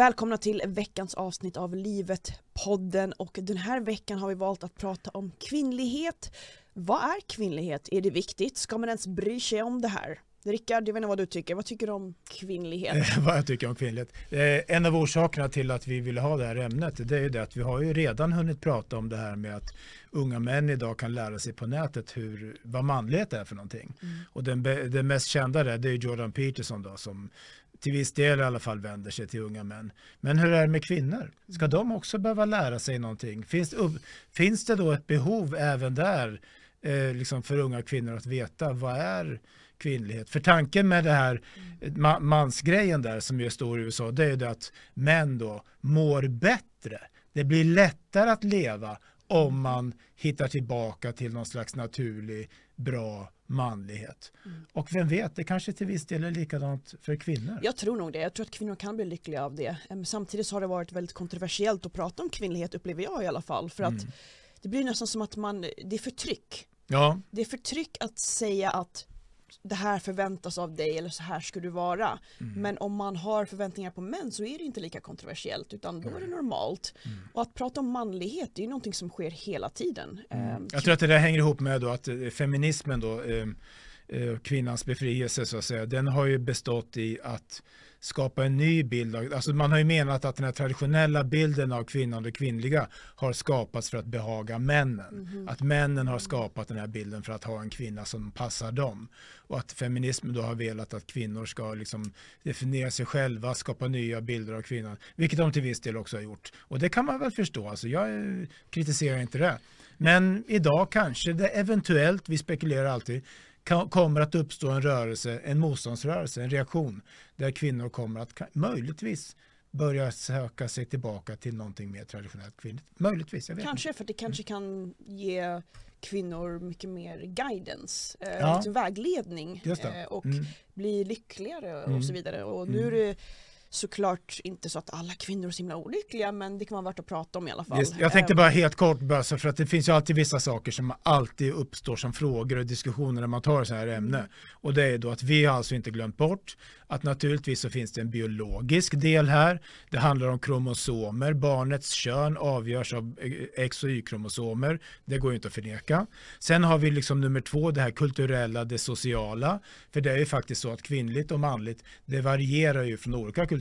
Välkomna till veckans avsnitt av Livet-podden och den här veckan har vi valt att prata om kvinnlighet. Vad är kvinnlighet? Är det viktigt? Ska man ens bry sig om det här? Rickard, jag vet inte vad du tycker. Vad tycker du om kvinnlighet? vad jag tycker om kvinnlighet? Eh, en av orsakerna till att vi ville ha det här ämnet det är ju det att vi har ju redan hunnit prata om det här med att unga män idag kan lära sig på nätet hur, vad manlighet är för någonting. Mm. Och den, den mest kända där, det är Jordan Peterson då, som till viss del i alla fall vänder sig till unga män. Men hur är det med kvinnor? Ska de också behöva lära sig någonting? Finns, finns det då ett behov även där eh, liksom för unga kvinnor att veta vad är kvinnlighet? För tanken med det här ma mansgrejen där som är stor i USA det är det att män då mår bättre. Det blir lättare att leva om man hittar tillbaka till någon slags naturlig, bra manlighet. Mm. Och vem vet, det kanske till viss del är likadant för kvinnor. Jag tror nog det. Jag tror att kvinnor kan bli lyckliga av det. Samtidigt har det varit väldigt kontroversiellt att prata om kvinnlighet upplever jag i alla fall. För att mm. det blir nästan som att man, det är förtryck. Ja. Det är förtryck att säga att det här förväntas av dig eller så här ska du vara. Mm. Men om man har förväntningar på män så är det inte lika kontroversiellt utan då är det normalt. Mm. Och att prata om manlighet det är någonting som sker hela tiden. Mm. Ehm, Jag tror att det där hänger ihop med då att eh, feminismen då eh, eh, kvinnans befrielse så att säga, den har ju bestått i att skapa en ny bild. Alltså man har ju menat att den här traditionella bilden av kvinnan och kvinnliga har skapats för att behaga männen. Mm. Att männen har skapat den här bilden för att ha en kvinna som passar dem. Och att feminismen då har velat att kvinnor ska liksom definiera sig själva, skapa nya bilder av kvinnan. Vilket de till viss del också har gjort. Och det kan man väl förstå, alltså jag kritiserar inte det. Men idag kanske det eventuellt, vi spekulerar alltid, kommer att uppstå en rörelse, en motståndsrörelse, en reaktion där kvinnor kommer att möjligtvis börja söka sig tillbaka till någonting mer traditionellt kvinnligt. Möjligtvis, jag vet Kanske inte. för det kanske kan ge kvinnor mycket mer guidance, eh, ja. liksom vägledning eh, och mm. bli lyckligare och mm. så vidare. Och nu mm. är det såklart inte så att alla kvinnor är så himla olyckliga men det kan vara värt att prata om i alla fall. Just, jag tänkte bara helt kort Böse för att det finns ju alltid vissa saker som alltid uppstår som frågor och diskussioner när man tar så här ämne. Mm. Och det är då att vi har alltså inte glömt bort att naturligtvis så finns det en biologisk del här. Det handlar om kromosomer. Barnets kön avgörs av X och Y-kromosomer. Det går ju inte att förneka. Sen har vi liksom nummer två, det här kulturella, det sociala. För det är ju faktiskt så att kvinnligt och manligt, det varierar ju från olika kulturer.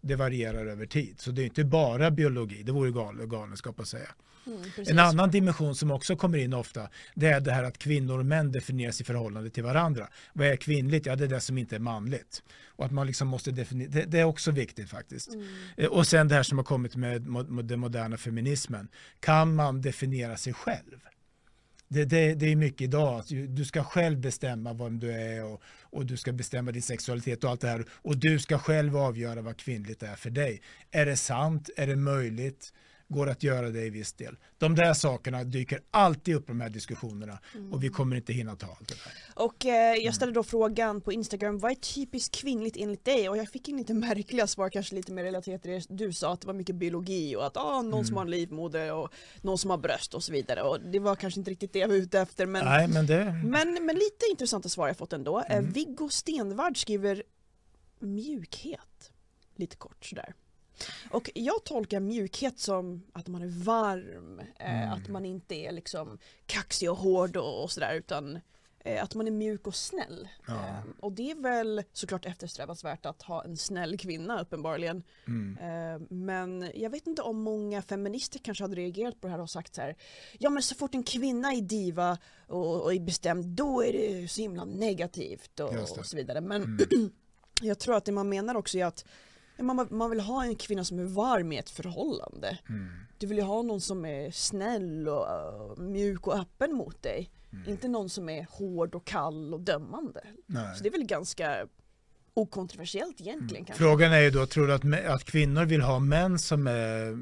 Det varierar över tid. Så det är inte bara biologi, det vore galenskap att säga. Mm, en annan dimension som också kommer in ofta det är det här att kvinnor och män definieras i förhållande till varandra. Vad är kvinnligt? Ja, det är det som inte är manligt. Och att man liksom måste definiera, det, det, är också viktigt faktiskt. Mm. Eh, och sen det här som har kommit med, med den moderna feminismen. Kan man definiera sig själv? Det, det, det, är mycket idag. Du ska själv bestämma vem du är och, och, du ska bestämma din sexualitet och allt det här. Och du ska själv avgöra vad kvinnligt är för dig. Är det sant? Är det möjligt? Går att göra det i viss del. De där sakerna dyker alltid upp i de här diskussionerna mm. och vi kommer inte hinna ta allt det där. Och eh, jag ställde då frågan på Instagram, vad är typiskt kvinnligt enligt dig? Och jag fick in lite märkliga svar, kanske lite mer relaterat till det du sa, att det var mycket biologi och att ah, någon mm. som har en livmoder och någon som har bröst och så vidare. Och det var kanske inte riktigt det jag var ute efter. Men, Nej, men, det... men, men lite intressanta svar jag fått ändå. Eh, mm. Viggo Stenvard skriver mjukhet, lite kort sådär. Och jag tolkar mjukhet som att man är varm, eh, mm. att man inte är liksom kaxig och hård och, och sådär utan eh, att man är mjuk och snäll. Ja. Eh, och det är väl såklart eftersträvansvärt att ha en snäll kvinna uppenbarligen. Mm. Men jag vet inte om många feminister kanske hade reagerat på det här och sagt så här Ja men så fort en kvinna är diva och, och är bestämd då är det så himla negativt och, och så vidare. Men mm. jag tror att det man menar också är att man, man vill ha en kvinna som är varm i ett förhållande. Mm. Du vill ju ha någon som är snäll och uh, mjuk och öppen mot dig. Mm. Inte någon som är hård och kall och dömande. Nej. Så det är väl ganska okontroversiellt egentligen. Mm. Frågan är ju då, tror du att, att kvinnor vill ha män som är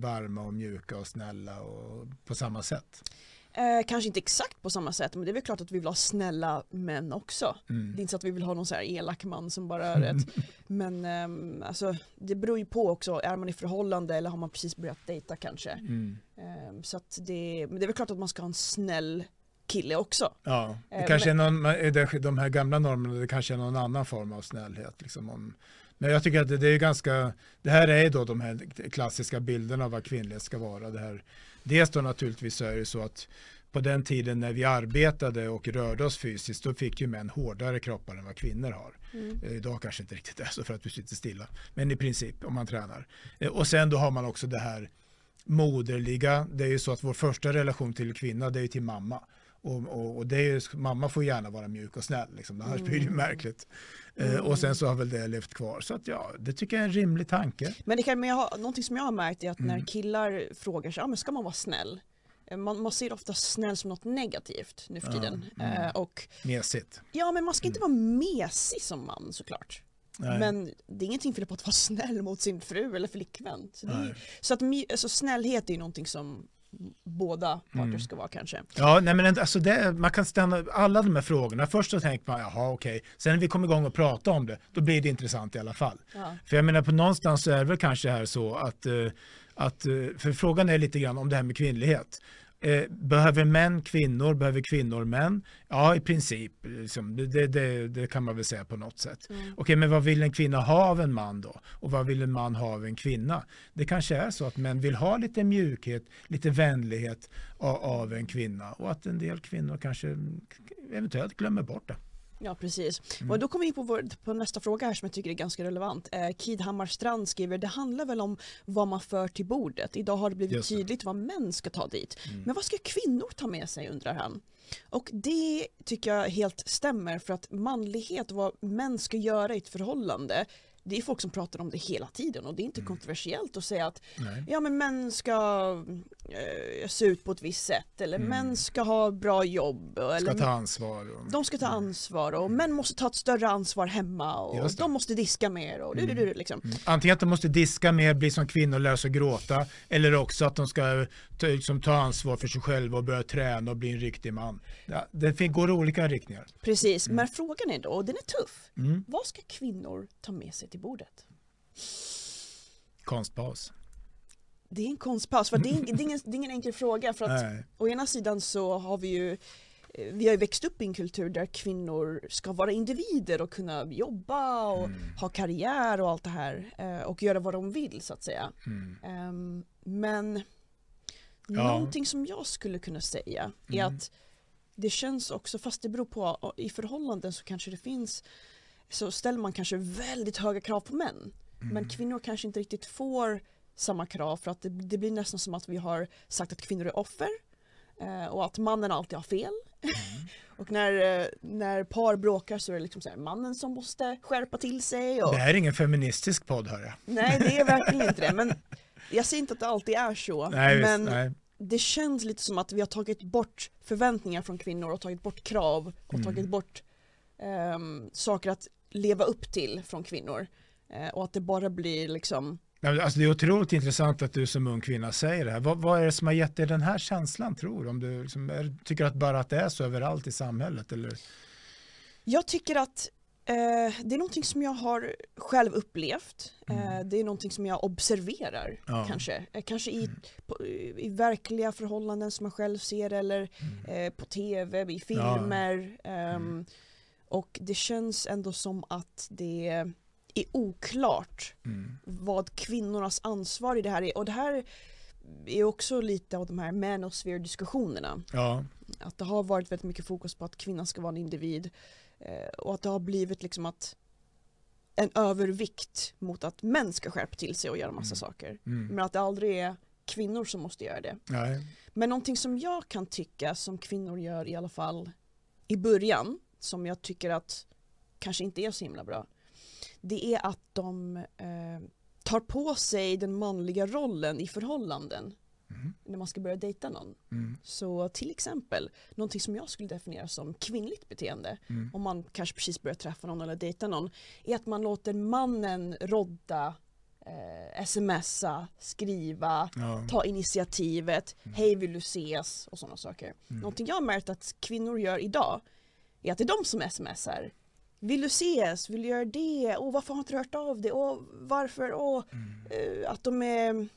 varma och mjuka och snälla och på samma sätt? Eh, kanske inte exakt på samma sätt men det är väl klart att vi vill ha snälla män också. Mm. Det är inte så att vi vill ha någon så här elak man som bara är rätt. Men eh, alltså, det beror ju på också, är man i förhållande eller har man precis börjat dejta kanske. Mm. Eh, så att det, men det är väl klart att man ska ha en snäll kille också. Ja, det eh, kanske men, är någon, de här gamla normerna, det kanske är någon annan form av snällhet. Liksom om Men jag tycker att det, det är ganska, det här är då de här klassiska bilderna av vad kvinnlighet ska vara. Det här, dels då naturligtvis så är det så att på den tiden när vi arbetade och rörde oss fysiskt då fick ju män hårdare kroppar än vad kvinnor har. Mm. Eh, idag kanske inte riktigt är så för att du sitter stilla. Men i princip om man tränar. Eh, och sen då har man också det här moderliga. Det är ju så att vår första relation till kvinna det är ju till mamma. Och, och, och, det är ju, mamma får gärna vara mjuk och snäll, liksom. annars blir det ju mm. märkligt. Eh, mm. och sen så har väl det levt kvar. Så att ja, det tycker jag är en rimlig tanke. Men det kan, men jag har, någonting som jag har märkt är att mm. när killar frågar sig, ja, men ska man vara snäll? Eh, man, man ser ofta snäll som något negativt nu för tiden. Ja, mm. eh, och, Mesigt. Ja, men man ska inte mm. vara mesig som man såklart. Nej. Men det är ingenting fel på att vara snäll mot sin fru eller flickvän. Så, är, så att alltså, snällhet är ju någonting som båda parter mm. ska vara kanske. Ja, nej men alltså det, man kan ställa alla de här frågorna. Först så tänker man, jaha okej. Okay. Sen när vi kommer igång och pratar om det, då blir det intressant i alla fall. Ja. För jag menar på någonstans så är det väl kanske här så att, eh, att eh, för frågan är lite grann om det här med kvinnlighet. Eh, behöver män kvinnor? Behöver kvinnor män? Ja, i princip. Liksom, det, det, det, kan man väl säga på något sätt. Mm. Okej, men vad vill en kvinna ha av en man då? Och vad vill en man ha av en kvinna? Det kanske är så att män vill ha lite mjukhet, lite vänlighet av, av en kvinna och att en del kvinnor kanske eventuellt glömmer bort det. Ja, precis. Mm. Och då kommer vi in på, vår, på nästa fråga här som jag tycker är ganska relevant. Eh, Kid Hammarstrand skriver, det handlar väl om vad man för till bordet. Idag har det blivit Just tydligt vad män ska ta dit. Mm. Men vad ska kvinnor ta med sig undrar han. Och det tycker jag helt stämmer för att manlighet och vad män ska göra i ett förhållande det är folk som pratar om det hela tiden och det är inte mm. kontroversiellt att säga att Nej. ja men män ska eh, se ut på ett visst sätt eller mm. män ska ha bra jobb. Eller, ska ta ansvar. Och, de ska ta ansvar och mm. män måste ta ett större ansvar hemma och de måste diska mer. Och, mm. du, du, liksom. Mm. Antingen att de måste diska mer, bli som kvinnor, lära sig gråta eller också att de ska ta, liksom, ta ansvar för sig själva och börja träna och bli en riktig man. Ja, det går i olika riktningar. Precis, men frågan är då, och den är tuff, vad ska kvinnor ta med sig till till bordet? Konstpaus. Det är en konstpaus, för det är, det är, ingen, det är ingen enkel fråga. För att Nej. å ena sidan så har vi ju eh, vi har ju växt upp i en kultur där kvinnor ska vara individer och kunna jobba och mm. ha karriär och allt det här eh, och göra vad de vill så att säga. Mm. Um, men ja. någonting som jag skulle kunna säga är mm. att det känns också, fast det beror på, i förhållanden så kanske det finns så ställer man kanske väldigt höga krav på män. Mm. Men kvinnor kanske inte riktigt får samma krav för att det, det, blir nästan som att vi har sagt att kvinnor är offer eh, och att mannen alltid har fel. Mm. och när, eh, när par bråkar så är det liksom så här, mannen som måste skärpa till sig. Och... Det här är ingen feministisk podd hör jag. Nej det är verkligen inte det. Men jag säger inte att det alltid är så. Nej, men visst, nej. det känns lite som att vi har tagit bort förväntningar från kvinnor och tagit bort krav och mm. tagit bort um, saker att leva upp till från kvinnor. Eh, och att det bara blir liksom Alltså det är otroligt intressant att du som ung kvinna säger det här. Vad, vad är det som har gett dig den här känslan tror du? Om du liksom är, tycker att bara att det är så överallt i samhället? Eller? Jag tycker att eh, det är någonting som jag har själv upplevt. Eh, mm. Eh, det är någonting som jag observerar ja. kanske. Eh, kanske i, mm. på, i verkliga förhållanden som man själv ser eller mm. Eh, på tv, i filmer. Ja. Och det känns ändå som att det är oklart mm. vad kvinnornas ansvar i det här är. Och det här är också lite av de här manosphere diskussionerna. Ja. Att det har varit väldigt mycket fokus på att kvinnan ska vara en individ. Eh, och att det har blivit liksom att en övervikt mot att män ska skärpa till sig och göra massa mm. saker. Mm. Men att det aldrig är kvinnor som måste göra det. Nej. Men någonting som jag kan tycka som kvinnor gör i alla fall i början som jag tycker att kanske inte är så himla bra. Det är att de eh, tar på sig den manliga rollen i förhållanden mm. när man ska börja dejta någon. Mm. Så till exempel, någonting som jag skulle definiera som kvinnligt beteende, mm. om man kanske precis börjar träffa någon eller dejta någon, är att man låter mannen rodda eh, smsa, skriva, ja. ta initiativet, mm. hej vill du ses och sådana saker. Mm. Någonting jag har märkt att kvinnor gör idag är att det är de som smsar. Vill du ses? Vill du göra det? Och varför har du inte hört av dig? Och varför? Och, mm. uh, att, de är,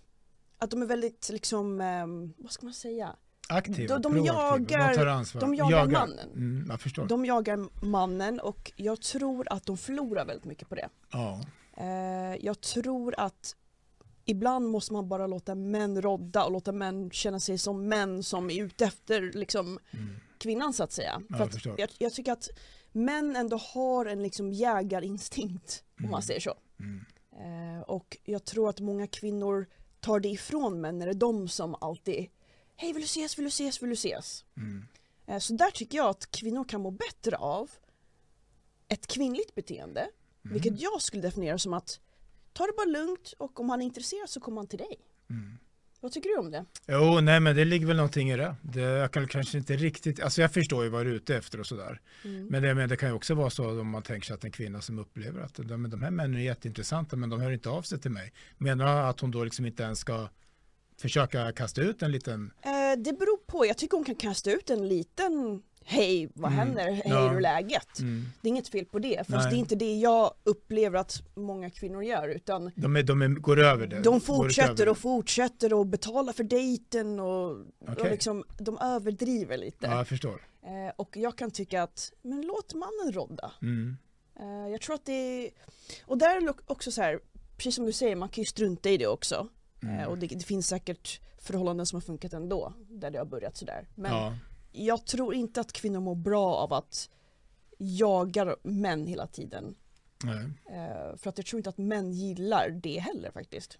att de är väldigt, liksom, um, vad ska man säga? Aktiva, de, de jagar, de, de jagar, jagar. mannen. Mm, de jagar mannen och jag tror att de förlorar väldigt mycket på det. Ja. Eh, jag tror att ibland måste man bara låta män rodda och låta män känna sig som män som är ute efter liksom, Mm. Kvinnan så att säga. Ja, För jag att jag, jag tycker att män ändå har en liksom jägarinstinkt om Mm. man säger så. Mm. Eh, och jag tror att många kvinnor tar det ifrån män när det är de som alltid Hej vill du ses, vill du ses, vill du ses? Mm. Eh, så där tycker jag att kvinnor kan må bättre av ett kvinnligt beteende. Mm. Vilket jag skulle definiera som att ta det bara lugnt och om han är intresserad så kommer han till dig. Vad tycker du om det? Jo, nej men det ligger väl någonting i det. det jag kan kanske inte riktigt, alltså jag förstår ju vad du är ute efter och sådär. Mm. Men det, men det kan ju också vara så om man tänker sig att en kvinna som upplever att de, de här männen är jätteintressanta men de hör inte av sig till mig. Menar att hon då liksom inte ens ska försöka kasta ut en liten, Eh, det beror på, jag tycker hon kan kasta ut en liten Hej, vad Mm. händer? Hej, Ja. hur är läget? mm, Det är inget fel på det, för det är inte det jag upplever att många kvinnor gör utan de, är, de är, går över det. de fortsätter och fortsätter och betalar för dejten och, och Okej. liksom, de överdriver lite. Ja, jag förstår. Eh, och jag kan tycka att, men låt mannen rodda. Mm, Eh, jag tror att det är, och där är det också så här, precis som du säger, man kan ju strunta i det också. mm. Eh, och det, det finns säkert förhållanden som har funkat ändå, där det har börjat sådär. Men ja. Jag tror inte att kvinnor mår bra av att jaga män hela tiden. Nej. Eh, för att jag tror inte att män gillar det heller faktiskt.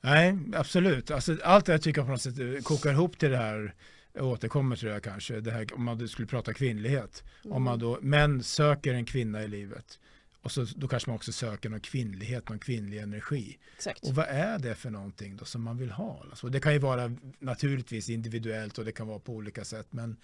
Nej, absolut. Alltså, allt det här tycker jag på något sätt eh, kokar ihop till det här, jag återkommer till det här kanske, det här, om man skulle prata kvinnlighet. Om man då, män söker en kvinna i livet och så, då kanske man också söker någon kvinnlighet, någon kvinnlig energi. Exakt. Och vad är det för någonting då som man vill ha? Alltså, det kan ju vara naturligtvis individuellt och det kan vara på olika sätt. Men,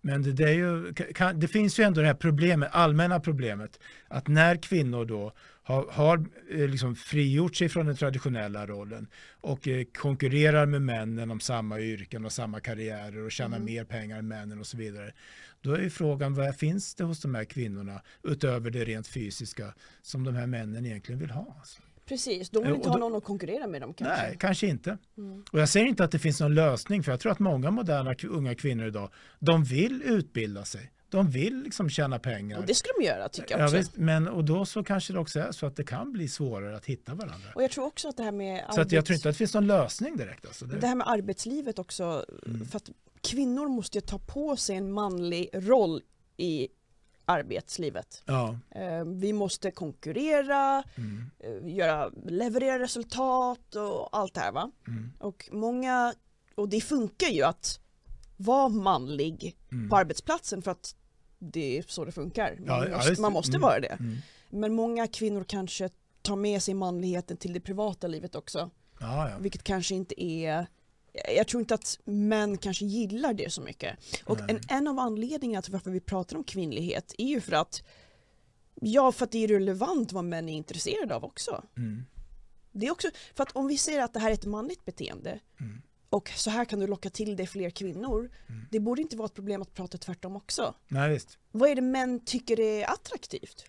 men det, det, ju, kan, det finns ju ändå det här problemet, allmänna problemet, att när kvinnor då har, har eh, liksom frigjort sig från den traditionella rollen och eh, konkurrerar med männen om samma yrken och samma karriärer och tjänar Mm. mer pengar än männen och så vidare. Då är ju frågan vad finns det hos de här kvinnorna utöver det rent fysiska som de här männen egentligen vill ha? Alltså? Precis, de vill inte och ha då- någon att konkurrera med dem kanske. Nej, kanske inte. Mm. Och jag säger inte att det finns någon lösning för jag tror att många moderna unga kvinnor idag, de vill utbilda sig. De vill liksom tjäna pengar. Och det ska de göra tycker jag ja, också. visst, men och då så kanske det också är så att det kan bli svårare att hitta varandra. Och jag tror också att det här med, Så att jag arbets- tror inte att det finns någon lösning direkt. Alltså. Det, det här med arbetslivet också, Mm. för att kvinnor måste ta på sig en manlig roll i arbetslivet. ja, Eh, Vi måste konkurrera, mm, eh, göra, leverera resultat och allt det här va. mm, Och många, och det funkar ju att vara manlig mm. på arbetsplatsen för att det är så det funkar. Man Ja, måste, man måste Mm. vara det. Mm. Men många kvinnor kanske tar med sig manligheten till det privata livet också. Ja. Vilket kanske inte är jag tror inte att män kanske gillar det så mycket. Och en, en av anledningarna till varför vi pratar om kvinnlighet är ju för att Ja, för att det är relevant vad män är intresserade av också. Mm, Det är också, för att om vi säger att det här är ett manligt beteende mm, och så här kan du locka till dig fler kvinnor. Mm. Det borde inte vara ett problem att prata tvärtom också. Nej, visst. Vad är det män tycker är attraktivt?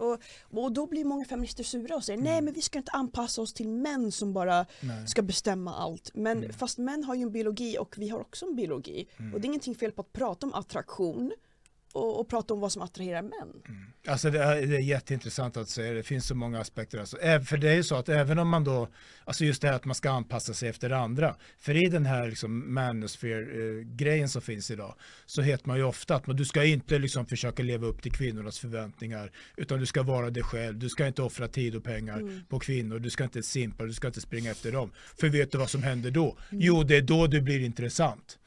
Mm. Och då blir många feminister sura och säger nej men vi ska inte anpassa oss till män som bara Nej. ska bestämma allt. Men Mm. fast män har ju en biologi och vi har också en biologi. Mm. Och det är ingenting fel på att prata om attraktion och, och prata om vad som attraherar män. Mm. Alltså det är, det är jätteintressant att säga, det finns så många aspekter. Alltså, Äv- för det är ju så att även om man då, alltså just det här att man ska anpassa sig efter andra, för i den här liksom manosphere-grejen som finns idag, så heter man ju ofta att man, du ska inte liksom försöka leva upp till kvinnornas förväntningar, utan du ska vara dig själv, du ska inte offra tid och pengar Mm. på kvinnor, du ska inte simpa, du ska inte springa efter dem. För vet du vad som händer då? Jo, det är då du blir intressant.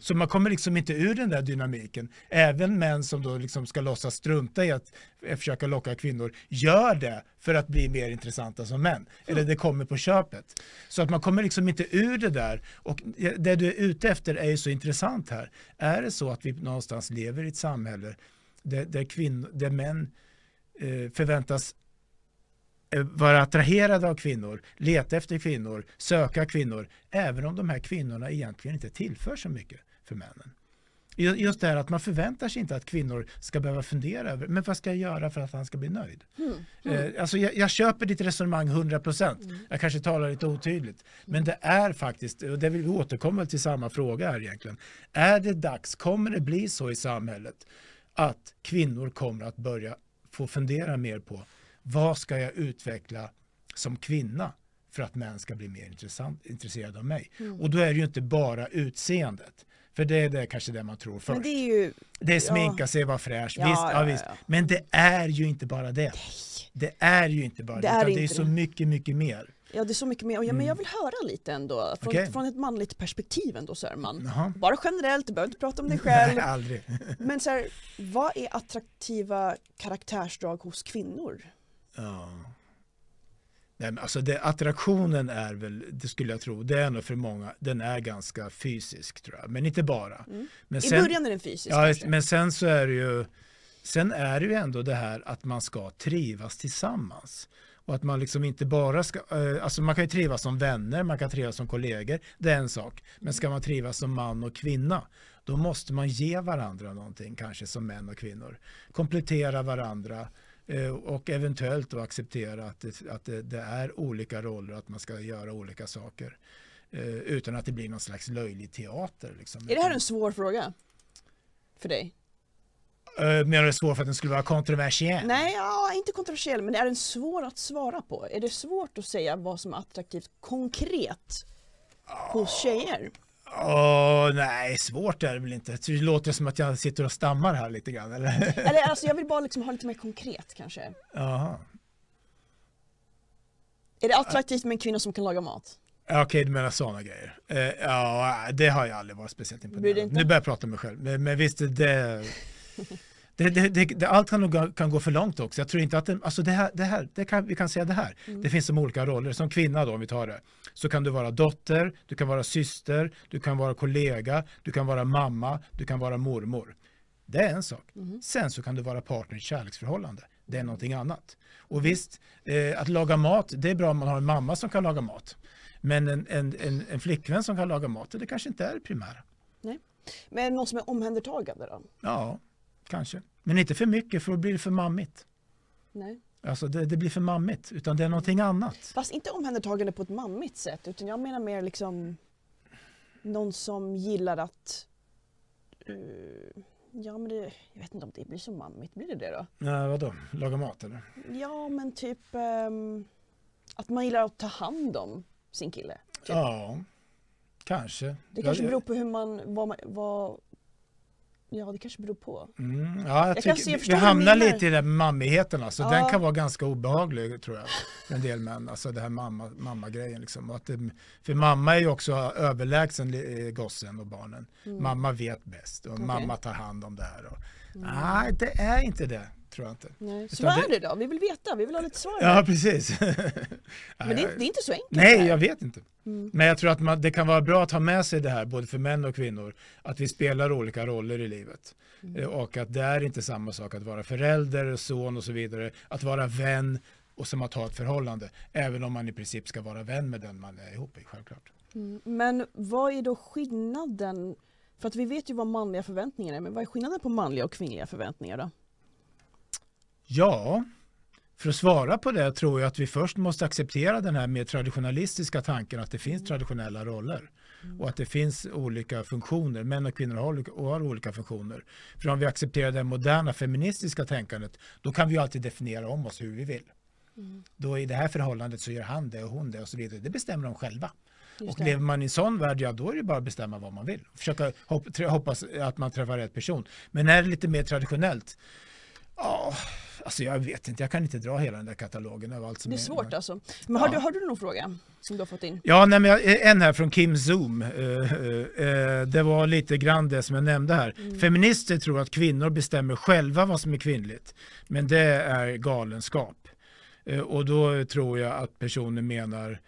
Så man kommer liksom inte ur den där dynamiken. Även män som då liksom ska låtsas strunta i att eh, försöka locka kvinnor gör det för att bli mer intressanta som män. Eller det kommer på köpet. Så att man kommer liksom inte ur det där. Och det du är ute efter är ju så intressant här. Är det så att vi någonstans lever i ett samhälle där, där, kvinnor, där män eh, förväntas vara attraherade av kvinnor, leta efter kvinnor, söka kvinnor, även om de här kvinnorna egentligen inte tillför så mycket för männen. Ju- Just det här att man förväntar sig inte att kvinnor ska behöva fundera över, men vad ska jag göra för att han ska bli nöjd? Mm. Eh, alltså jag, jag köper ditt resonemang 100%. Mm. Jag kanske talar lite otydligt. Men det är faktiskt, och det vill vi återkomma till samma fråga här egentligen. Är det dags, kommer det bli så i samhället att kvinnor kommer att börja få fundera mer på vad ska jag utveckla som kvinna för att män ska bli mer intresserade av mig? Mm. Och då är det ju inte bara utseendet. För det är det, kanske det man tror först. Men det är ju... Det är sminka Ja. sig, vara fräsch. Ja, visst, ja, visst. Men det är ju inte bara det. Det är ju inte bara det, Det är det är så det. mycket, mycket mer. Ja det är så mycket mer, ja, men Mm. jag vill höra lite ändå från, Okej. från ett manligt perspektiv ändå Sörman. Jaha. Bara generellt, du behöver inte prata om dig Nej, själv. aldrig. Men så här, vad är attraktiva karaktärsdrag hos kvinnor? Ja. Nej, men alltså det, attraktionen är väl, det skulle jag tro, det är nog för många, den är ganska fysisk tror jag, men inte bara. Mm. Men I början är den fysisk ja, kanske. men sen så är det ju, sen är det ju ändå det här att man ska trivas tillsammans. Och att man liksom inte bara ska, eh, alltså man kan ju trivas som vänner, man kan trivas som kollegor, det är en sak. Men ska man trivas som man och kvinna, då måste man ge varandra någonting, kanske som män och kvinnor. Komplettera varandra och eventuellt då acceptera att, det, att det, det är olika roller, att man ska göra olika saker. eh, Utan att det blir någon slags löjlig teater. Liksom. Är det här en svår fråga? För dig? Eh, Menar du svår för att den skulle vara kontroversiell? Nej, ja, inte kontroversiell, men är den svår att svara på? Är det svårt att säga vad som är attraktivt konkret hos tjejer? Åh, nej, svårt är det väl inte. Det låter som att jag sitter och stammar här lite grann. Eller? Eller alltså jag vill bara liksom ha lite mer konkret kanske. Jaha. Är det attraktivt med en kvinna som kan laga mat? Ja, Okej, du menar sådana grejer. Eh, ja, det har jag aldrig varit speciellt imponerad av. Nu börjar jag prata om mig själv. Men, men visst, det, det, det, det. Allt kan, nog kan gå för långt också. Jag tror inte att det, alltså det här, det här det kan, vi kan säga det här. Mm. Det finns som olika roller. Som kvinna då, om vi tar det, så kan du vara dotter, du kan vara syster, du kan vara kollega, du kan vara mamma, du kan vara mormor. Det är en sak. Mhm. Sen så kan du vara partner i ett kärleksförhållande. Det är någonting annat. Och visst, eh, att laga mat, det är bra om man har en mamma som kan laga mat. Men en, en, en, en flickvän som kan laga mat, det kanske inte är det primära. Men någon som är omhändertagande då? Ja, kanske. Men inte för mycket för då blir det för mammigt. Nej. Alltså det, det blir för mammigt, utan det är någonting annat. Fast inte omhändertagande på ett mammigt sätt utan jag menar mer liksom någon som gillar att eh, Ja men det, jag vet inte om det blir så mammigt, blir det det då? Ja, vadå, laga mat eller? Ja men typ ehm, att man gillar att ta hand om sin kille. Typ. Ja, kanske. Det kanske beror på hur man, vad, vad Ja det kanske beror på. Mm, ja, jag Jag tycker, jag vi hamnar lite i den mammigheten. Alltså. Ja. Den kan vara ganska obehaglig tror jag. En del män. Alltså det här mamma, mamma-grejen. Liksom. Och Att det, för mamma är ju också överlägsen eh, gossen och barnen. Mm. Mamma vet bäst och Okej. mamma tar hand om det här. Och, Mm. Nej, det är inte det. Tror jag inte. Nej. Så vad är det- då? Vi vill veta, vi vill ha lite svar. Ja, precis. Men det är, det är inte så enkelt. Nej, jag vet inte. Mm. Men jag tror att man, det kan vara bra att ha med sig det här, både för män och kvinnor, att vi spelar olika roller i livet. Mm. Eh, Och att det är inte samma sak att vara förälder, son och så vidare, att vara vän och som att ha ett förhållande, även om man i princip ska vara vän med den man är ihop med, självklart. Mm. Men vad är då skillnaden? För att vi vet ju vad manliga förväntningar är, men vad är skillnaden på manliga och kvinnliga förväntningar då? Ja, för att svara på det tror jag att vi först måste acceptera den här mer traditionalistiska tanken att det finns traditionella roller och att det finns olika funktioner. Män och kvinnor har olika, och har olika funktioner. För om vi accepterar det moderna feministiska tänkandet då kan vi alltid definiera om oss hur vi vill. Då i det här förhållandet så gör han det och hon det och så vidare. Det bestämmer de själva. Just Och det. lever man i en sån värld, ja då är det bara att bestämma vad man vill. Försöka hoppas att man träffar rätt person. Men är det lite mer traditionellt, ja, alltså jag vet inte, jag kan inte dra hela den där katalogen av allt som Det är svårt alltså. Men har, Ja. du, har du någon fråga som du har fått in? Ja, nej, men jag- en här från Kim Zoom. Eh, eh, eh, Det var lite grann det som jag nämnde här. Mm. Feminister tror att kvinnor bestämmer själva vad som är kvinnligt. Men det är galenskap. Eh, Och då tror jag att personen menar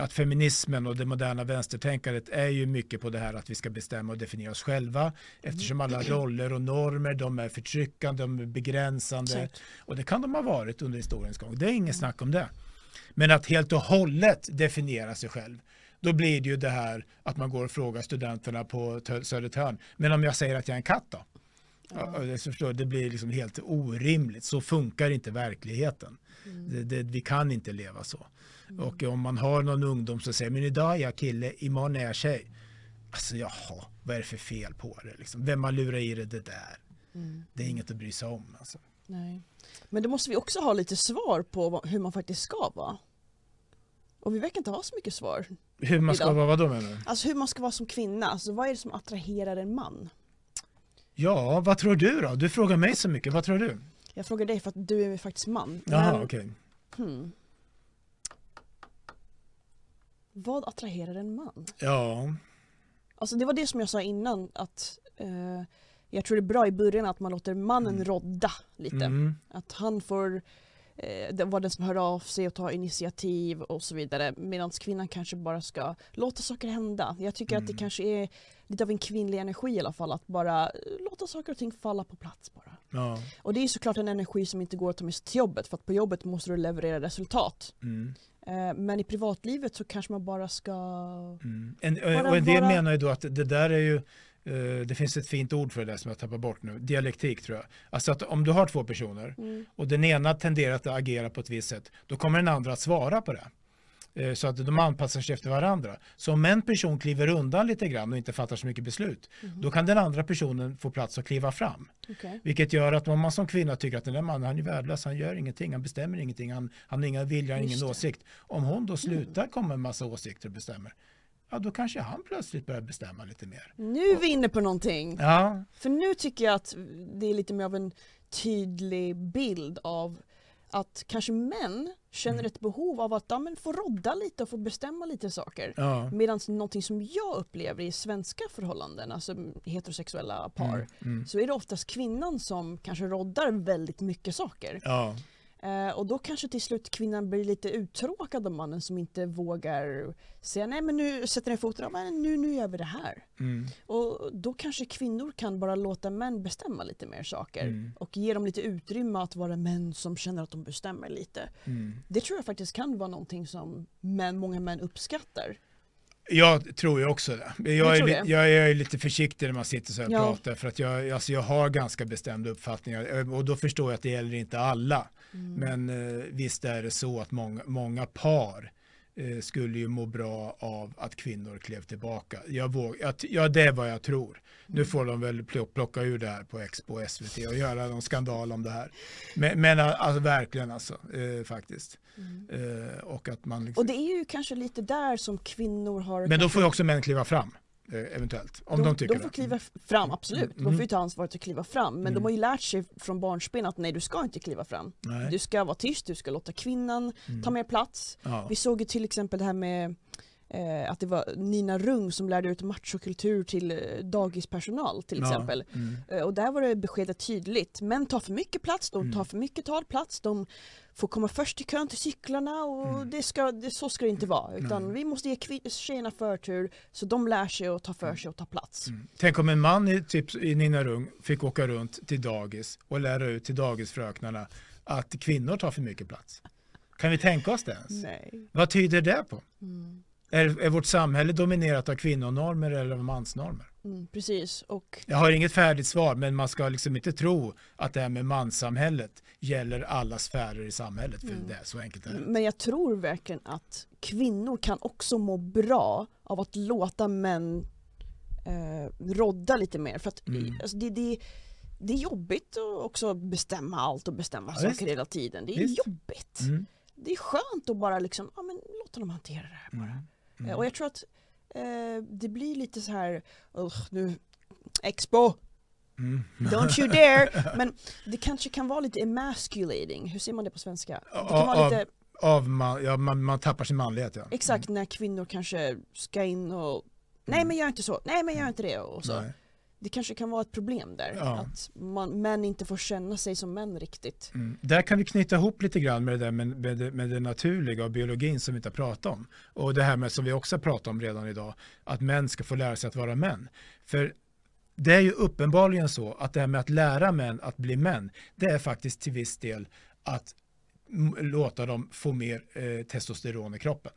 att feminismen och det moderna vänstertänkandet är ju mycket på det här att vi ska bestämma och definiera oss själva eftersom alla roller och normer de är förtryckande, de är begränsande Exakt. och det kan de ha varit under historiens gång. Det är inget snack om det. Men att helt och hållet definiera sig själv då blir det ju det här att man går och frågar studenterna på Tö- Södertörn. Men om jag säger att jag är en katt då? Ja. Det, förstår, blir liksom helt orimligt. Så funkar inte verkligheten. Det, det, vi kan inte leva så. Och om man har någon ungdom som säger men idag är jag kille, imorgon är jag tjej. Alltså jaha, vad är det för fel på det? Liksom? Vem har lurat i det, det där? Det är inget att bry sig om. Alltså. Nej. Men då måste vi också ha lite svar på hur man faktiskt ska vara. Och vi verkar inte ha så mycket svar. Hur man ska Idag. vara, vad då menar du? Alltså hur man ska vara som kvinna, alltså vad är det som attraherar en man? Ja, vad tror du då? Du frågar mig så mycket, vad tror du? Jag frågar dig för att du är faktiskt man. Jaha, okej. hmm. Vad attraherar en man? Ja, Alltså det var det som jag sa innan att eh, jag tror det är bra i början att man låter mannen Mm. rodda lite. mm, Att han får eh, det- vara den som hör av sig och tar initiativ och så vidare. Medan kvinnan kanske bara ska låta saker hända. Jag tycker att det Mm. kanske är lite av en kvinnlig energi i alla fall. Att bara eh, låta saker och ting falla på plats bara. ja, Och det är såklart en energi som inte går att ta med sig till jobbet. För att på jobbet måste du leverera resultat. mm, men i privatlivet så kanske man bara ska... mm. En, Bara och en del vara- menar ju då att det där är ju eh, det finns ett fint ord för det där som jag tappar bort nu, dialektik tror jag. Alltså att om du har två personer Mm. och den ena tenderar att agera på ett visst sätt, då kommer den andra att svara på det. Eh, Så att de anpassar sig efter varandra. Så om en person kliver undan lite grann och inte fattar så mycket beslut, Mhm. då kan den andra personen få plats att kliva fram. Okej. Vilket gör att om man som kvinna tycker att den där mannen han är värdelös, han gör ingenting, han bestämmer ingenting, han, han har inga vilja, Just ingen det. åsikt. Om hon då slutar komma med en massa åsikter och bestämmer, ja då kanske han plötsligt börjar bestämma lite mer. Nu är vi inne på någonting. Ja, För nu tycker jag att det är lite mer av en tydlig bild av att kanske män känner ett behov av att ja, men få rodda lite och få bestämma lite saker. ja. Medan någonting som jag upplever i svenska förhållanden, alltså heterosexuella par, Mm, mm. så är det oftast kvinnan som kanske roddar väldigt mycket saker. Ja, Eh, och då kanske till slut kvinnan blir lite uttråkad av mannen som inte vågar säga nej men nu sätter ner foten, ja, men nu, nu gör vi det här. mm, Och då kanske kvinnor kan bara låta män bestämma lite mer saker Mm. och ge dem lite utrymme att vara män som känner att de bestämmer lite. mm. Det tror jag faktiskt kan vara någonting som män, många män uppskattar. Jag tror ju också det. Jag är, det? jag är lite försiktig när man sitter så här och Ja. pratar för att jag, alltså jag har ganska bestämda uppfattningar eh, och då förstår jag att det gäller inte alla. Mm. Men eh, visst är det så att många, många par eh, skulle ju må bra av att kvinnor klev tillbaka. Jag våg, jag, ja, det är vad jag tror. Nu får de väl pl- plocka ur det här på Expo och SVT och göra någon skandal om det här. Men, men alltså, verkligen alltså, eh, faktiskt. Eh, och att man liksom, Och det är ju kanske lite där som kvinnor har... men då får ju också män kliva fram, eventuellt. Om de, tycker de får det. kliva fram, absolut. De Mm. får ju ta ansvaret att kliva fram. Men de Mm. har ju lärt sig från barnsben att nej, du ska inte kliva fram. Nej. Du ska vara tyst, du ska låta kvinnan Mm. ta mer plats. Ja. Vi såg ju till exempel det här med eh, att det var Nina Rung som lärde ut machokultur till eh, dagispersonal till exempel. Ja. Mm. Eh, Och där var det beskedet tydligt. Män tar för mycket plats, de Mm. tar för mycket talplats, de får komma först i kön till cyklarna och Mm. det ska, det, så ska det inte vara. Utan Nej. vi måste ge tjejerna förtur så de lär sig att ta för sig och ta plats. Mm. Tänk om en man i, typ, i Nina Rung fick åka runt till dagis och lära ut till dagisfröknarna att kvinnor tar för mycket plats. Kan vi tänka oss det ens? Nej. Vad tyder det på? Mm. Är, är vårt samhälle dominerat av kvinnonormer eller av mansnormer? Mm, precis. Och Jag har inget färdigt svar, men man ska liksom inte tro att det här med manssamhället gäller alla sfärer i samhället, för Mm. det är så enkelt är det. Men jag tror verkligen att kvinnor kan också må bra av att låta män eh, rodda lite mer. För att Mm. alltså, det, det, det är jobbigt att också bestämma allt och bestämma Ja, saker hela tiden. Det är Visst. jobbigt. Mm. Det är skönt att bara liksom, ja men låta dem hantera det här bara. Mm. Mm. Och jag tror att eh, det blir lite så här, "Ugh, nu, Expo, Mm. don't you dare! Men det kanske kan vara lite emasculating, hur ser man det på svenska? Det kan Av- vara lite, Av man, ja, man, man tappar sin manlighet. Ja. exakt när kvinnor kanske ska in och Nej men gör inte så, nej men gör inte det och så. Nej. Det kanske kan vara ett problem där, Ja. att man, män inte får känna sig som män riktigt. Mm. Där kan vi knyta ihop lite grann med det där med, med, det, med det naturliga och biologin som vi inte har pratat om. Och det här med som vi också har pratat om redan idag, att män ska få lära sig att vara män. För det är ju uppenbarligen så att det här med att lära män att bli män, det är faktiskt till viss del att låta dem få mer eh, testosteron i kroppen.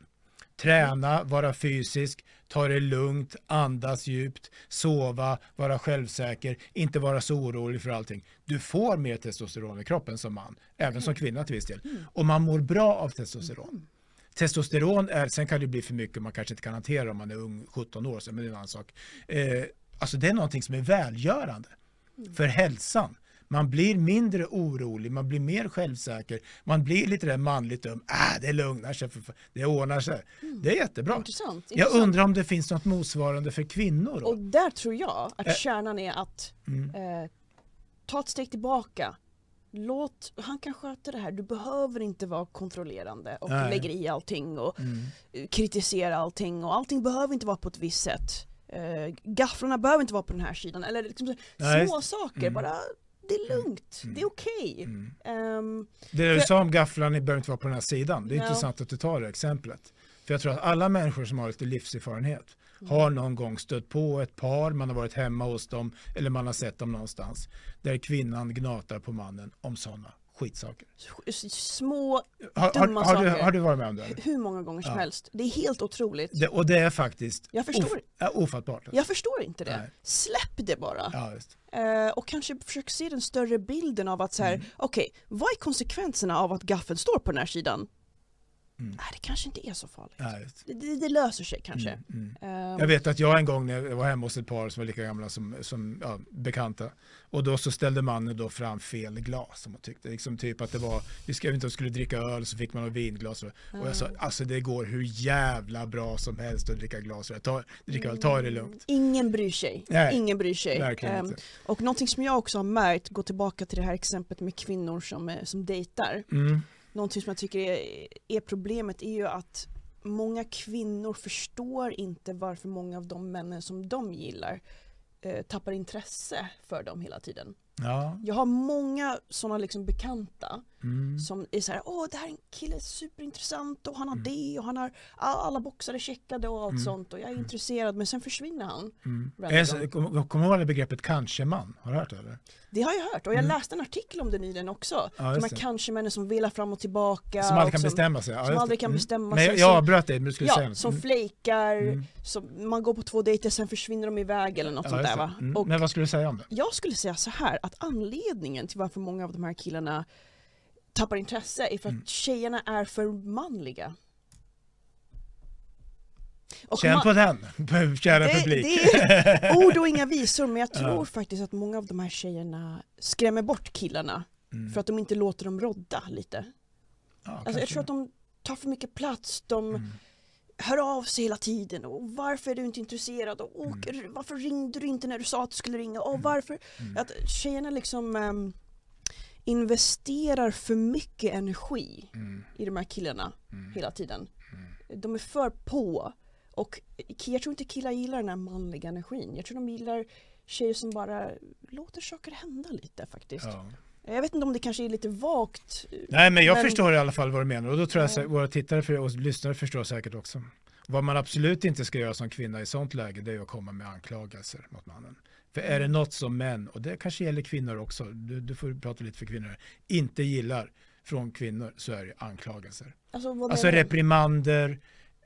Träna, vara fysisk, ta det lugnt, andas djupt, sova, vara självsäker, inte vara så orolig för allting. Du får mer testosteron i kroppen som man, även som kvinna till viss del. Och man mår bra av testosteron. Testosteron är, sen kan det bli för mycket, man kanske inte kan hantera om man är ung, 17 år, men det är en annan sak. Eh, alltså det är någonting som är välgörande för hälsan. Man blir mindre orolig, man blir mer självsäker, man blir lite där manligt dum. Äh, det lugnar sig, för, det ordnar sig. Det är jättebra. Intressant. Jag intressant. undrar om det finns något motsvarande för kvinnor då? Och där tror jag att Eh. kärnan är att Mm. eh, ta ett steg tillbaka. Låt, han kan sköta det här, du behöver inte vara kontrollerande och Nej. lägger i allting och Mm. kritisera allting och allting behöver inte vara på ett visst sätt. Eh, gafflarna behöver inte vara på den här sidan eller liksom Nej, små saker, Mm. bara det är lugnt, Mm. det är okej. Mm. Ehm, Det du För- sa om gafflarna behöver inte vara på den här sidan. Det är Ja. intressant att du tar det exemplet. För jag tror att alla människor som har lite livserfarenhet har någon gång stött på ett par, man har varit hemma hos dem eller man har sett dem någonstans där kvinnan gnatar på mannen om sådana skitsaker. små, Har, har, Dumma har, du, saker. har du varit med om det? hur många gånger som Ja. helst. Det är helt otroligt. det och det är faktiskt Jag förstår. of, ja, ofattbart. Jag förstår inte det. Nej. Släpp det bara. Ja. Eh, och kanske försök se den större bilden av att så här, Mm. okej, vad är konsekvenserna av att gaffeln står på den här sidan? Mm. Nej, det kanske inte är så farligt. Just. Det, det, det löser sig kanske. Mm, mm. Ehm, Jag vet att jag en gång när jag var hemma hos ett par som var lika gamla som, som ja, bekanta och då så ställde mannen då fram fel glas som man tyckte. Liksom typ att det var, vi skrev inte att skulle dricka öl så fick man ha vinglas och, och jag sa Mm. alltså det går hur jävla bra som helst att dricka glas. Ta, dricka öl, ta det lugnt. Ingen bryr sig. Nej, Ingen bryr sig. Inte. och någonting som jag också har märkt, gå tillbaka till det här exemplet med kvinnor som, eh, som dejtar. Någonting som jag tycker är, är problemet är ju att många kvinnor förstår inte varför många av de männen som de gillar eh, tappar intresse för dem hela tiden. ja, Jag har många sådana liksom bekanta mm, som är så här, åh det här är en kille superintressant och han har Mm. det och han har all- alla boxar är checkade och allt Mm. sånt och jag är intresserad men sen försvinner han. mm. Kommer kom du ihåg det begreppet kanske-man? Har du hört det eller? Det har jag hört och jag Mm. läste en artikel om det nyligen också. Ja, De här kanske-männen som velar fram och tillbaka. Som aldrig kan som, bestämma sig. Ja, som aldrig kan Mm. bestämma Men sig, jag, jag avbröt dig, men du skulle säga Ja, något. som Mm. flejkar, Mm. som man går på två dejter sen försvinner de iväg eller något Ja, sånt där va. Mm. Och Men vad skulle du säga om det? jag skulle säga så här att anledningen till varför många av de här killarna tappar intresse är för att Mm. tjejerna är för manliga. Och Känn på den, kära Det- publik. det är ord och inga visor men jag tror Ja. faktiskt att många av de här tjejerna skrämmer bort killarna Mm. för att de inte låter dem rodda lite. Ja, Alltså jag tror att de tar för mycket plats, de Mm. hör av sig hela tiden och varför är du inte intresserad och Mm. åker, varför ringde du inte när du sa att du skulle ringa och varför? Mm. Att tjejerna liksom ehm, investerar för mycket energi Mm. i de här killarna Mm. hela tiden. Mm. De är för på och jag tror inte killar gillar den här manliga energin. Jag tror de gillar tjejer som bara låter saker hända lite faktiskt. Ja. Jag vet inte om det kanske är lite vagt. Nej men jag Men- förstår i alla fall vad du menar och då tror jag Ja. att våra tittare och lyssnare förstår säkert också. Vad man absolut inte ska göra som kvinna i sånt läge det är att komma med anklagelser mot mannen. För är det något som män, och det kanske gäller kvinnor också, du, du får prata lite för kvinnor, inte gillar från kvinnor så är det anklagelser. Alltså, Alltså du? reprimander,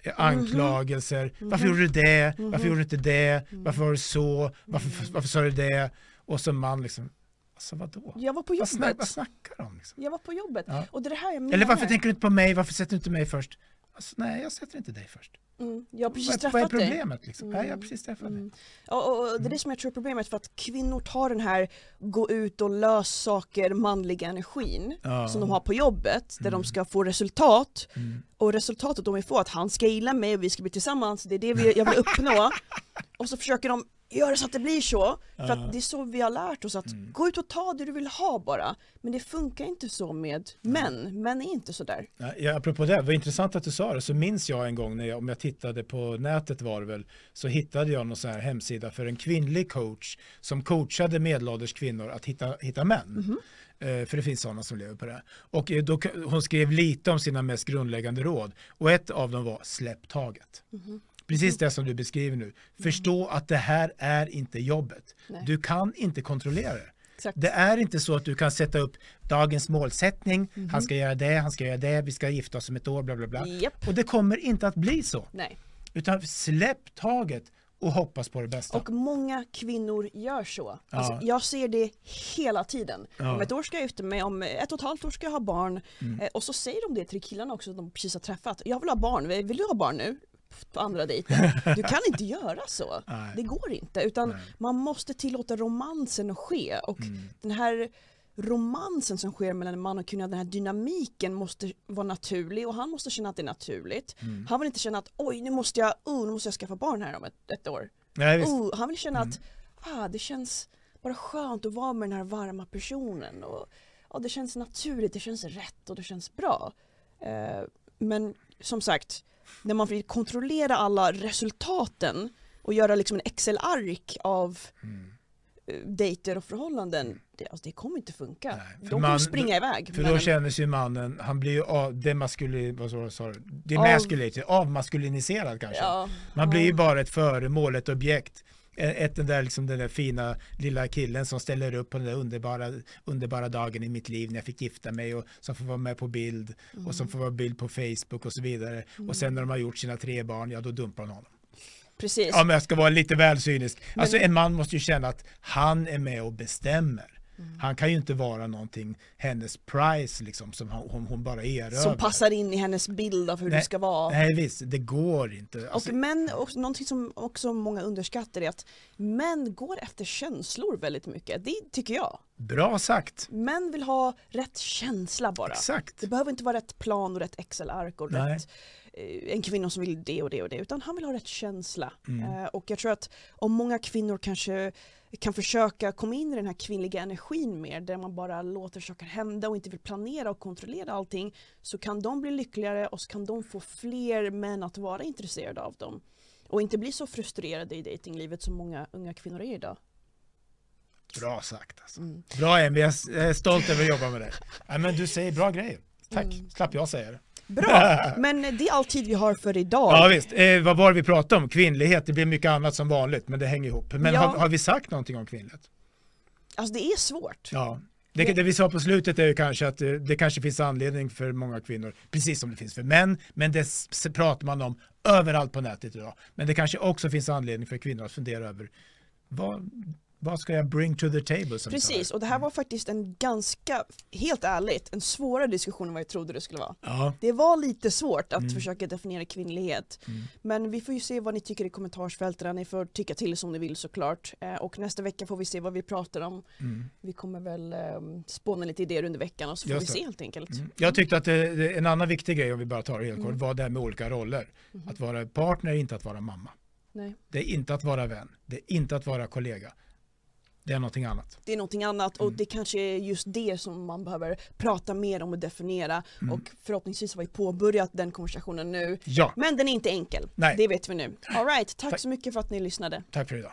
eh, anklagelser, varför Mhm. gjorde du det, Mhm. varför gjorde du inte det, Mm. varför var det så, varför, Mm. varför sa du det? Och som man liksom, alltså vadå? Jag var på Vad, snack, jobbet. vad snackar de om? Liksom? Jag var på jobbet. Ja. Och det är det här jag menar. Eller varför tänker du inte på mig? Varför sätter du inte mig först? Alltså, nej, jag sätter inte dig först. Mm, jag har precis Vad, vad är träffat dig. problemet? Liksom? Nej, jag har Mm, precis träffat dig. Mm. Och, och, och det är det som jag tror är problemet för att kvinnor tar den här gå ut och lös saker manliga energin Ja. som de har på jobbet där Mm. de ska få resultat Mm. och resultatet de vill få att han ska gilla mig och vi ska bli tillsammans, det är det vi, jag vill uppnå och så försöker de göra så att det blir så för att det är så vi har lärt oss att Mm. gå ut och ta det du vill ha bara men det funkar inte så med män, män är inte så där. Ja, apropå det, vad intressant att du sa det, så minns jag en gång när jag, om jag tittade på nätet var det väl, så hittade jag någon sån här hemsida för en kvinnlig coach som coachade medelålders kvinnor att hitta, hitta män. Eh, för det finns sådana som lever på det. Och eh, då, hon skrev lite om sina mest grundläggande råd och ett av dem var släpp taget. Mhm. Precis det som du beskriver nu. Förstå att det här är inte jobbet. Nej. Du kan inte kontrollera det. Exakt. Det är inte så att du kan sätta upp dagens målsättning, Mhm. han ska göra det, han ska göra det, vi ska gifta oss om ett år, bla bla bla. Japp. Och det kommer inte att bli så. Nej. Utan släpp taget och hoppas på det bästa. Och många kvinnor gör så. Ja. Alltså, jag ser det hela tiden. Ja. Om ett år ska jag gifta mig, om ett och ett halvt år ska jag ha barn. Mm. Eh, och så säger de det till killarna också de precis har träffat. Jag vill ha barn, vill du ha barn nu? På andra dejten. Du kan inte göra så. Nej. Det går inte. Utan Nej. man måste tillåta romansen att ske. Och Mm. den här romansen som sker mellan en man och kvinna, den här dynamiken måste vara naturlig och han måste känna att det är naturligt. Mm. Han vill inte känna att oj nu måste jag, oh, nu måste jag skaffa barn här om ett, ett år. Nej. Oh, han vill känna Mm. att ah, det känns bara skönt att vara med den här varma personen. Och, ja, det känns naturligt, det känns rätt och det känns bra. Eh, men som sagt, när man vill kontrollera alla resultaten och göra liksom en Excel-ark av Mm. dejter och förhållanden, det, alltså, det kommer inte funka. Nej, De kommer springa iväg. För men- då känner sig mannen, han blir ju av, vad sa sa? Av- avmaskuliniserad kanske. ja, Man blir ju ja. bara ett föremål, ett objekt. Ett, den, där, liksom, den där fina lilla killen som ställer upp på den där underbara, underbara dagen i mitt liv när jag fick gifta mig och som får vara med på bild och som får vara bild på Facebook och så vidare. Och sen när de har gjort sina tre barn, ja då dumpar hon honom. Precis. Ja men jag ska vara lite väl cynisk. Men- Alltså en man måste ju känna att han är med och bestämmer. Mm. Han kan ju inte vara någonting, hennes price liksom, som hon, hon, bara erövrar. som passar in i hennes bild av hur Nej, det ska vara. Nej visst, det går inte. Alltså, och män, och någonting som också många underskattar är att män går efter känslor väldigt mycket. Det tycker jag. bra sagt. Män vill ha rätt känsla bara. Exakt. Det behöver inte vara rätt plan och rätt Excel-ark och Nej. rätt en kvinna som vill det och det och det utan han vill ha rätt känsla. Mm. Eh, och jag tror att om många kvinnor kanske kan försöka komma in i den här kvinnliga energin mer där man bara låter saker hända och inte vill planera och kontrollera allting så kan de bli lyckligare och så kan de få fler män att vara intresserade av dem. Och inte bli så frustrerade i datinglivet som många unga kvinnor är idag. Bra sagt alltså. Mm. Bra Emil, jag är stolt över att jobba med dig. Nej, men du säger bra grejer. Tack, Mm. slapp jag säga det. Bra, men det är all tid vi har för idag. Ja visst, eh, vad var det vi pratade om? Kvinnlighet, det blir mycket annat som vanligt, men det hänger ihop. Men Ja. har, har vi sagt någonting om kvinnlighet? Alltså det är svårt. Ja. Det, Det- vi sa på slutet är ju kanske att det, det kanske finns anledning för många kvinnor, precis som det finns för män, men det pratar man om överallt på nätet idag. Men det kanske också finns anledning för kvinnor att fundera över vad, vad ska jag bring to the table? Precis, och det här var faktiskt en ganska, helt ärligt, en svårare diskussion än vad jag trodde det skulle vara. Ja, Det var lite svårt att Mm. försöka definiera kvinnlighet. Mm. Men vi får ju se vad ni tycker i kommentarsfälten, ni får tycka till som ni vill såklart. Eh, och nästa vecka får vi se vad vi pratar om. mm. Vi kommer väl eh, spåna lite idéer under veckan och så får Just vi se helt enkelt. Mm. Jag tyckte att det, det, en annan viktig grej, om vi bara tar det helt kort, Mm. var det här med olika roller. Mhm. Att vara partner är inte att vara mamma. Nej. Det är inte att vara vän. Det är inte att vara kollega. Det är någonting annat. Det är någonting annat och Mm. det kanske är just det som man behöver prata mer om och definiera. Mm. Och förhoppningsvis har vi påbörjat den konversationen nu. Ja, Men den är inte enkel. Nej. Det vet vi nu. All right, tack Tack. så mycket för att ni lyssnade. tack för idag.